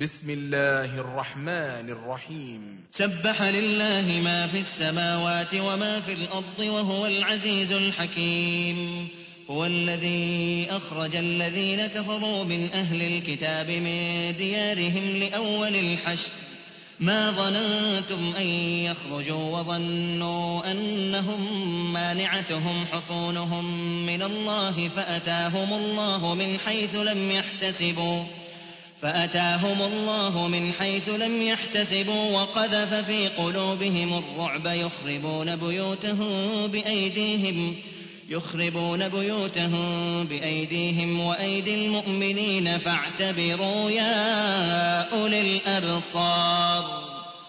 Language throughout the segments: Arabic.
بسم الله الرحمن الرحيم. سبح لله ما في السماوات وما في الأرض وهو العزيز الحكيم. هو الذي أخرج الذين كفروا من أهل الكتاب من ديارهم لأول الحشر. ما ظننتم أن يخرجوا وظنوا أنهم مانعتهم حصونهم من الله فأتاهم الله من حيث لم يحتسبوا. فأتاهم الله من حيث لم يحتسبوا وقذف في قلوبهم الرعب يخربون بيوتهم بأيديهم يخربون بيوتهم بأيديهم وأيدي المؤمنين فاعتبروا يا أولي الأبصار.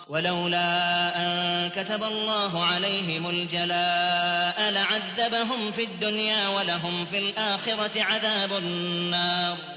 ولولا أن كتب الله عليهم الجلاء لعذبهم في الدنيا ولهم في الآخرة عذاب النار.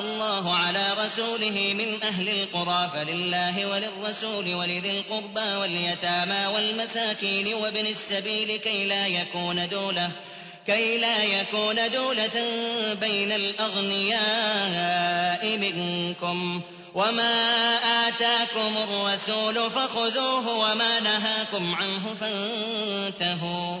الله على رسوله من أهل القرى فلله وللرسول ولذي القربى واليتامى والمساكين وابن السبيل كي لا يكون دولة كي لا يكون دولة بين الأغنياء منكم وما آتاكم الرسول فخذوه وما نهاكم عنه فانتهوا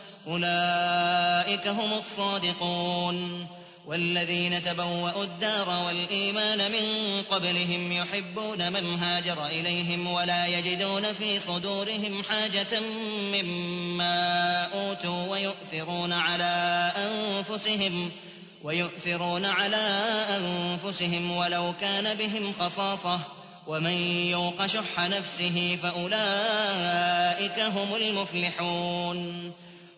أولئك هم الصادقون. والذين تبوأوا الدار والإيمان من قبلهم يحبون من هاجر إليهم ولا يجدون في صدورهم حاجة مما أوتوا ويؤثرون على أنفسهم ويؤثرون على أنفسهم ولو كان بهم خصاصة. ومن يوق شح نفسه فأولئك هم المفلحون.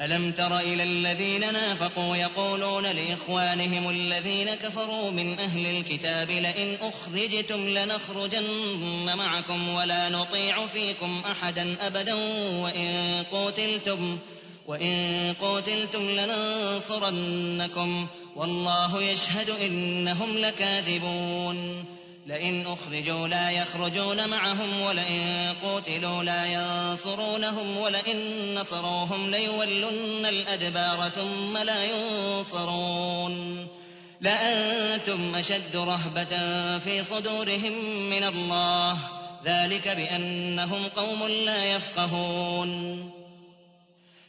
ألم تر إلى الذين نافقوا يقولون لإخوانهم الذين كفروا من أهل الكتاب لئن أخرجتم لنخرجن معكم ولا نطيع فيكم أحدا أبدا وإن قتلتم وإن قتلتم لننصرنكم والله يشهد إنهم لكاذبون لئن أخرجوا لا يخرجون معهم ولئن قتلوا لا ينصرونهم ولئن نصروهم ليولن الأدبار ثم لا ينصرون. لأنتم أشد رهبة في صدورهم من الله. ذلك بأنهم قوم لا يفقهون.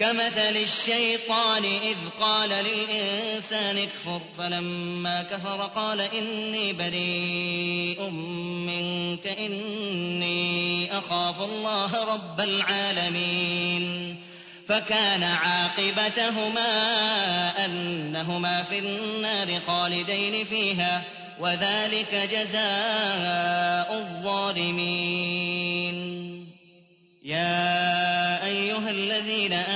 كمثل الشيطان إذ قال للإنسان اكفر فلما كفر قال إني بريء منك إني أخاف الله رب العالمين. فكان عاقبتهما أنهما في النار خالدين فيها وذلك جزاء الظالمين. يا أيها الذين آمنوا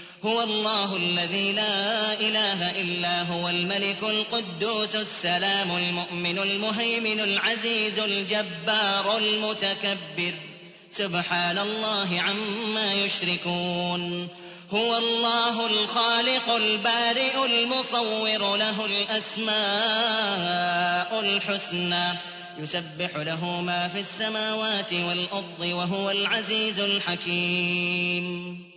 هو الله الذي لا إله إلا هو الملك القدوس السلام المؤمن المهيمن العزيز الجبار المتكبر. سبحان الله عما يشركون. هو الله الخالق البارئ المصور له الأسماء الحسنى. يسبح له ما في السماوات والأرض وهو العزيز الحكيم.